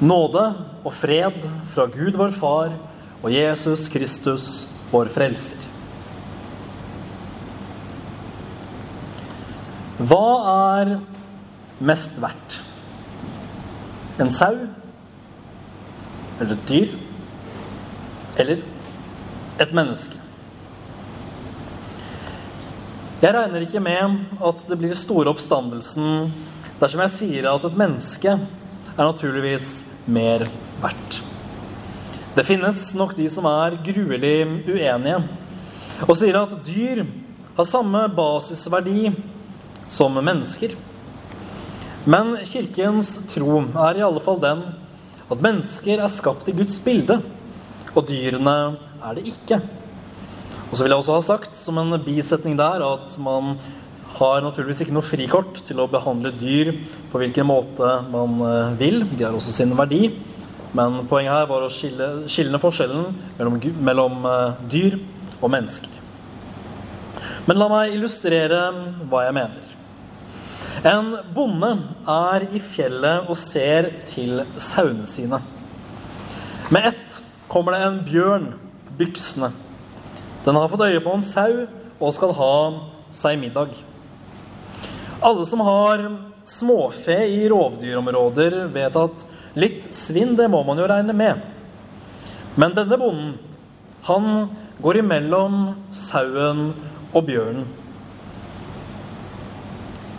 Nåde og fred fra Gud vår Far og Jesus Kristus, vår Frelser. Hva er mest verdt? En sau? Eller et dyr? Eller et menneske? Jeg regner ikke med at det blir store oppstandelsen dersom jeg sier at et menneske er naturligvis mer verdt. Det finnes nok de som er gruelig uenige og sier at dyr har samme basisverdi som mennesker. Men kirkens tro er i alle fall den at mennesker er skapt i Guds bilde, og dyrene er det ikke. Og så vil jeg også ha sagt som en bisetning der at man har naturligvis ikke noe frikort til å behandle dyr på hvilken måte man eh, vil. De har også sin verdi. Men poenget her var å skille, skille forskjellen mellom, mellom eh, dyr og mennesker. Men la meg illustrere hva jeg mener. En bonde er i fjellet og ser til sauene sine. Med ett kommer det en bjørn byksende. Den har fått øye på en sau og skal ha seg middag. Alle som har småfe i rovdyrområder, vet at litt svinn, det må man jo regne med. Men denne bonden, han går imellom sauen og bjørnen.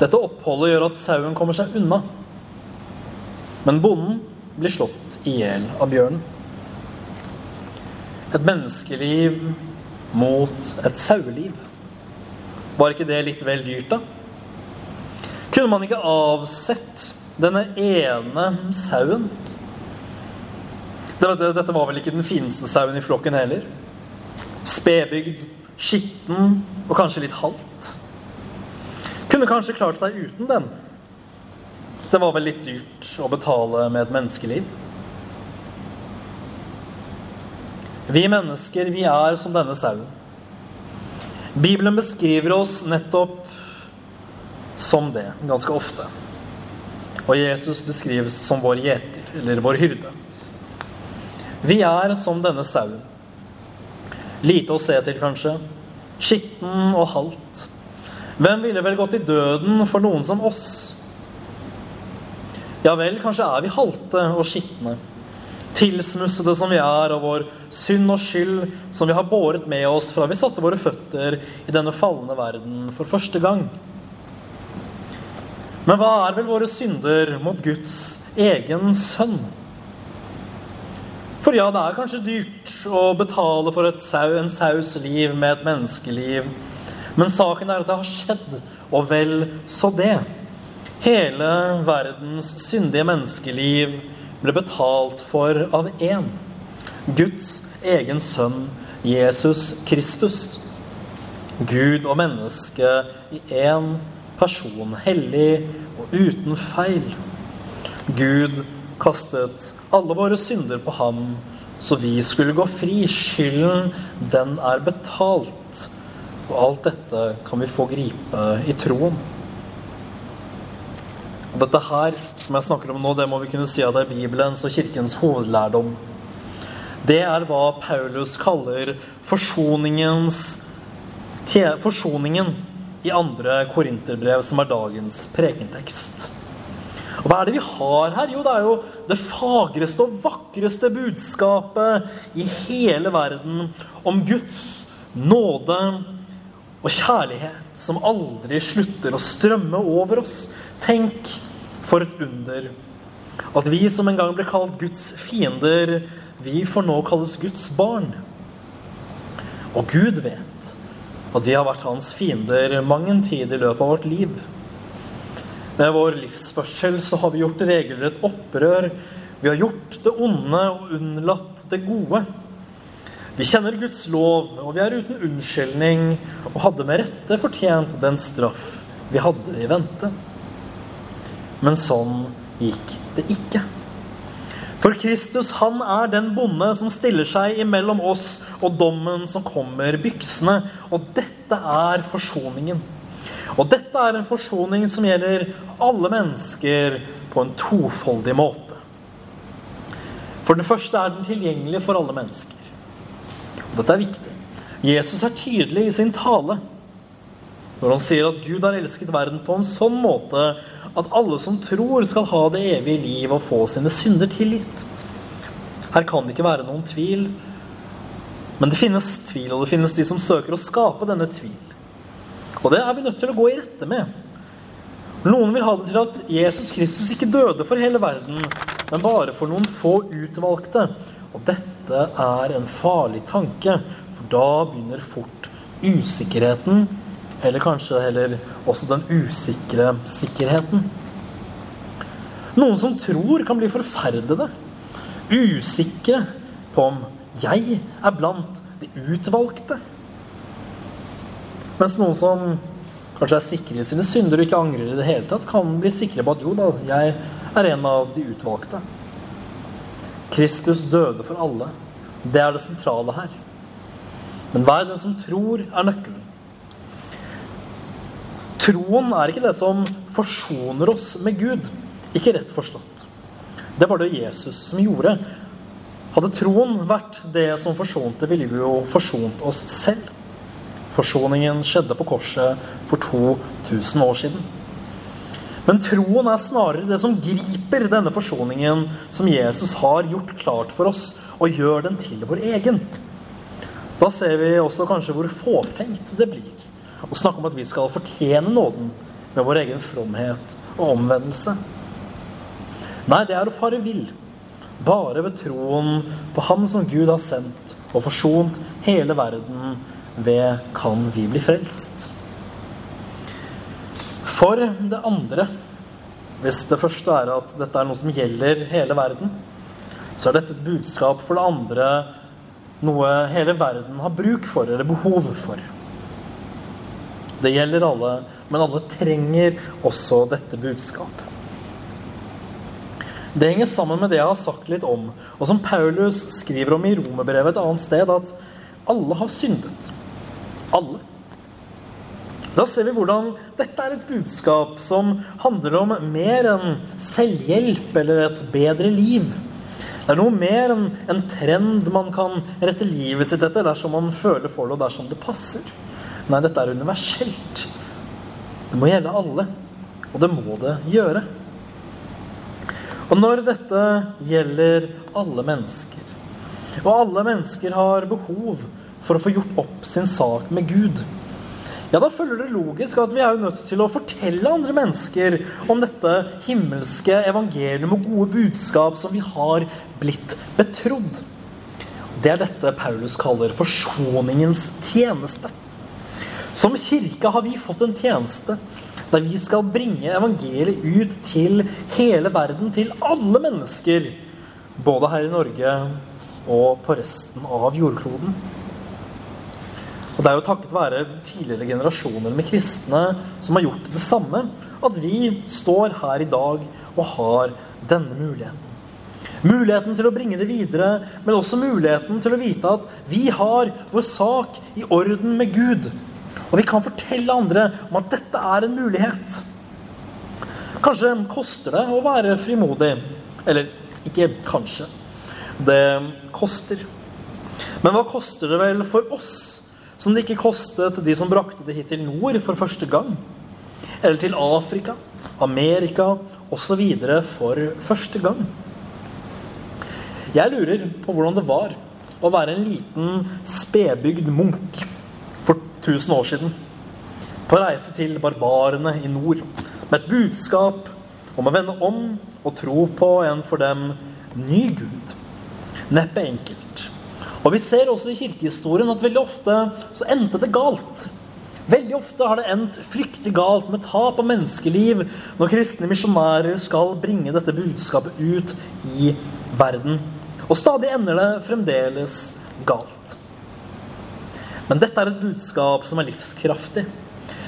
Dette oppholdet gjør at sauen kommer seg unna. Men bonden blir slått i hjel av bjørnen. Et menneskeliv mot et saueliv. Var ikke det litt vel dyrt, da? Kunne man ikke avsett denne ene sauen? Dette var vel ikke den fineste sauen i flokken heller? Spedbygd, skitten og kanskje litt halvt. Kunne kanskje klart seg uten den. Det var vel litt dyrt å betale med et menneskeliv. Vi mennesker, vi er som denne sauen. Bibelen beskriver oss nettopp som det ganske ofte. Og Jesus beskrives som vår gjeter, eller vår hyrde. Vi er som denne sauen. Lite å se til, kanskje. Skitten og halvt. Hvem ville vel gått i døden for noen som oss? Ja vel, kanskje er vi halte og skitne tilsmussede som vi er, og vår synd og skyld som vi har båret med oss fra vi satte våre føtter i denne falne verden for første gang. Men hva er vel våre synder mot Guds egen sønn? For ja, det er kanskje dyrt å betale for sau, en saus liv med et menneskeliv. Men saken er at det har skjedd, og vel så det. Hele verdens syndige menneskeliv ble betalt for av én. Guds egen sønn Jesus Kristus. Gud og menneske i én person, hellig og uten feil. Gud kastet alle våre synder på ham, så vi skulle gå fri. Skylden, den er betalt. Og alt dette kan vi få gripe i troen. Og dette her, som jeg snakker om nå, det må vi kunne si at det er Bibelens og Kirkens hovedlærdom. Det er hva Paulus kaller forsoningens forsoningen i andre korinterbrev, som er dagens prekentekst. Og Hva er det vi har her? Jo, det er jo det fagreste og vakreste budskapet i hele verden om Guds nåde og kjærlighet som aldri slutter å strømme over oss. Tenk for et under. At vi som en gang ble kalt Guds fiender, vi får nå kalles Guds barn. Og Gud vet at vi har vært hans fiender mang en tid i løpet av vårt liv. Med vår livsførsel så har vi gjort regelrett opprør. Vi har gjort det onde og unnlatt det gode. Vi kjenner Guds lov, og vi er uten unnskyldning og hadde med rette fortjent den straff vi hadde i vente. Men sånn gikk det ikke. For Kristus han er den bonde som stiller seg imellom oss og dommen som kommer byksende. Og dette er forsoningen. Og dette er en forsoning som gjelder alle mennesker på en tofoldig måte. For det første er den tilgjengelig for alle mennesker. Og dette er viktig. Jesus er tydelig i sin tale når han sier at Gud har elsket verden på en sånn måte at alle som tror, skal ha det evige liv og få sine synder tilgitt. Her kan det ikke være noen tvil, men det finnes tvil, og det finnes de som søker å skape denne tvil. Og det er vi nødt til å gå i rette med. Noen vil ha det til at Jesus Kristus ikke døde for hele verden, men bare for noen få utvalgte. Og dette er en farlig tanke, for da begynner fort usikkerheten eller kanskje heller også den usikre sikkerheten. Noen som tror, kan bli forferdede. Usikre på om 'jeg er blant de utvalgte'. Mens noen som kanskje er sikre i sine synder og ikke angrer i det hele tatt, kan bli sikre på at 'jo da, jeg er en av de utvalgte'. Kristus døde for alle. Det er det sentrale her. Men hver den som tror, er nøkkelen. Troen er ikke det som forsoner oss med Gud. Ikke rett forstått. Det var det Jesus som gjorde. Hadde troen vært det som forsonte, ville vi jo forsont oss selv. Forsoningen skjedde på korset for 2000 år siden. Men troen er snarere det som griper denne forsoningen som Jesus har gjort klart for oss, og gjør den til vår egen. Da ser vi også kanskje hvor fåfengt det blir og snakke om at vi skal fortjene nåden med vår egen fromhet og omvendelse. Nei, det er å fare vill. Bare ved troen på Ham som Gud har sendt og forsont hele verden ved kan vi bli frelst. For det andre, hvis det første er at dette er noe som gjelder hele verden, så er dette et budskap for det andre noe hele verden har bruk for eller behov for. Det gjelder alle, men alle trenger også dette budskapet. Det henger sammen med det jeg har sagt litt om, og som Paulus skriver om i Romerbrevet et annet sted, at alle har syndet. Alle. Da ser vi hvordan dette er et budskap som handler om mer enn selvhjelp eller et bedre liv. Det er noe mer enn en trend man kan rette livet sitt etter dersom man føler for det, og dersom det passer. Nei, dette er universelt. Det må gjelde alle. Og det må det gjøre. Og når dette gjelder alle mennesker, og alle mennesker har behov for å få gjort opp sin sak med Gud, ja, da følger det logisk at vi er jo nødt til å fortelle andre mennesker om dette himmelske evangelium og gode budskap som vi har blitt betrodd. Det er dette Paulus kaller forsoningens tjeneste. Som kirke har vi fått en tjeneste der vi skal bringe evangeliet ut til hele verden, til alle mennesker. Både her i Norge og på resten av jordkloden. Og Det er jo takket være tidligere generasjoner med kristne som har gjort det samme, at vi står her i dag og har denne muligheten. Muligheten til å bringe det videre, men også muligheten til å vite at vi har vår sak i orden med Gud. Og vi kan fortelle andre om at dette er en mulighet. Kanskje koster det å være frimodig. Eller ikke kanskje. Det koster. Men hva koster det vel for oss, som det ikke kostet de som brakte det hit til nord for første gang? Eller til Afrika, Amerika osv. for første gang? Jeg lurer på hvordan det var å være en liten, spedbygd munk 1000 år siden. På reise til barbarene i nord med et budskap om å vende om og tro på en for dem ny Gud. Neppe enkelt. Og Vi ser også i kirkehistorien at veldig ofte så endte det galt. Veldig ofte har det endt fryktelig galt med tap av menneskeliv når kristne misjonærer skal bringe dette budskapet ut i verden. Og stadig ender det fremdeles galt. Men dette er et budskap som er livskraftig.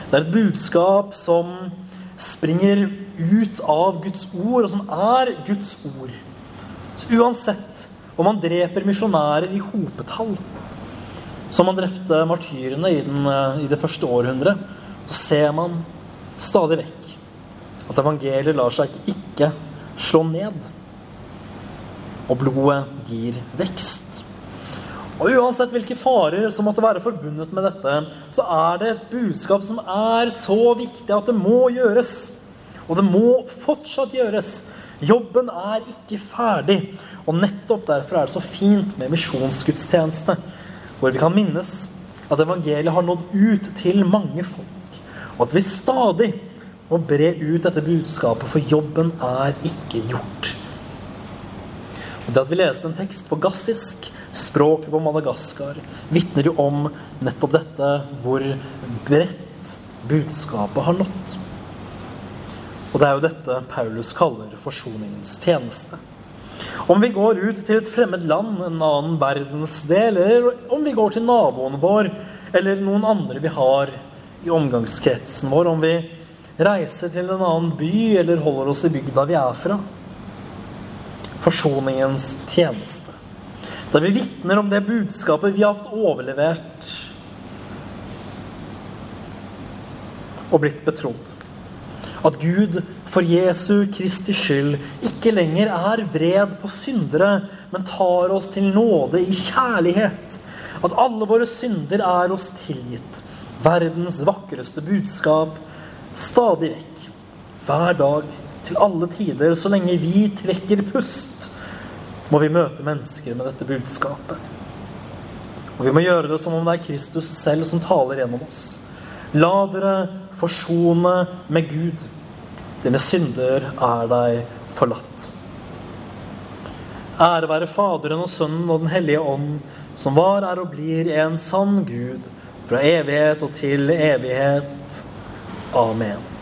Det er et budskap som springer ut av Guds ord, og som er Guds ord. Så uansett om man dreper misjonærer i hopetall, som man drepte martyrene i, den, i det første århundret, så ser man stadig vekk at evangeliet lar seg ikke slå ned. og blodet gir vekst. Og Uansett hvilke farer som måtte være forbundet med dette, så er det et budskap som er så viktig at det må gjøres. Og det må fortsatt gjøres. Jobben er ikke ferdig. Og nettopp derfor er det så fint med misjonsgudstjeneste, hvor vi kan minnes at evangeliet har nådd ut til mange folk, og at vi stadig må bre ut dette budskapet, for jobben er ikke gjort. Det at vi leste en tekst på gassisk, språket på Madagaskar, vitner jo om nettopp dette, hvor bredt budskapet har nådd. Og det er jo dette Paulus kaller forsoningens tjeneste. Om vi går ut til et fremmed land, en annen verdensdel, eller om vi går til naboen vår eller noen andre vi har i omgangskretsen vår, om vi reiser til en annen by eller holder oss i bygda vi er fra Forsoningens tjeneste. Der vi vitner om det budskapet vi har hatt overlevert og blitt betrodd. At Gud for Jesu Kristi skyld ikke lenger er vred på syndere, men tar oss til nåde i kjærlighet. At alle våre synder er oss tilgitt. Verdens vakreste budskap stadig vekk. Hver dag, til alle tider, så lenge vi trekker pust, må vi møte mennesker med dette budskapet. Og vi må gjøre det som om det er Kristus selv som taler gjennom oss. La dere forsone med Gud. Dine synder er deg forlatt. Ære være Faderen og Sønnen og Den hellige ånd, som var, er og blir en sann Gud, fra evighet og til evighet. Amen.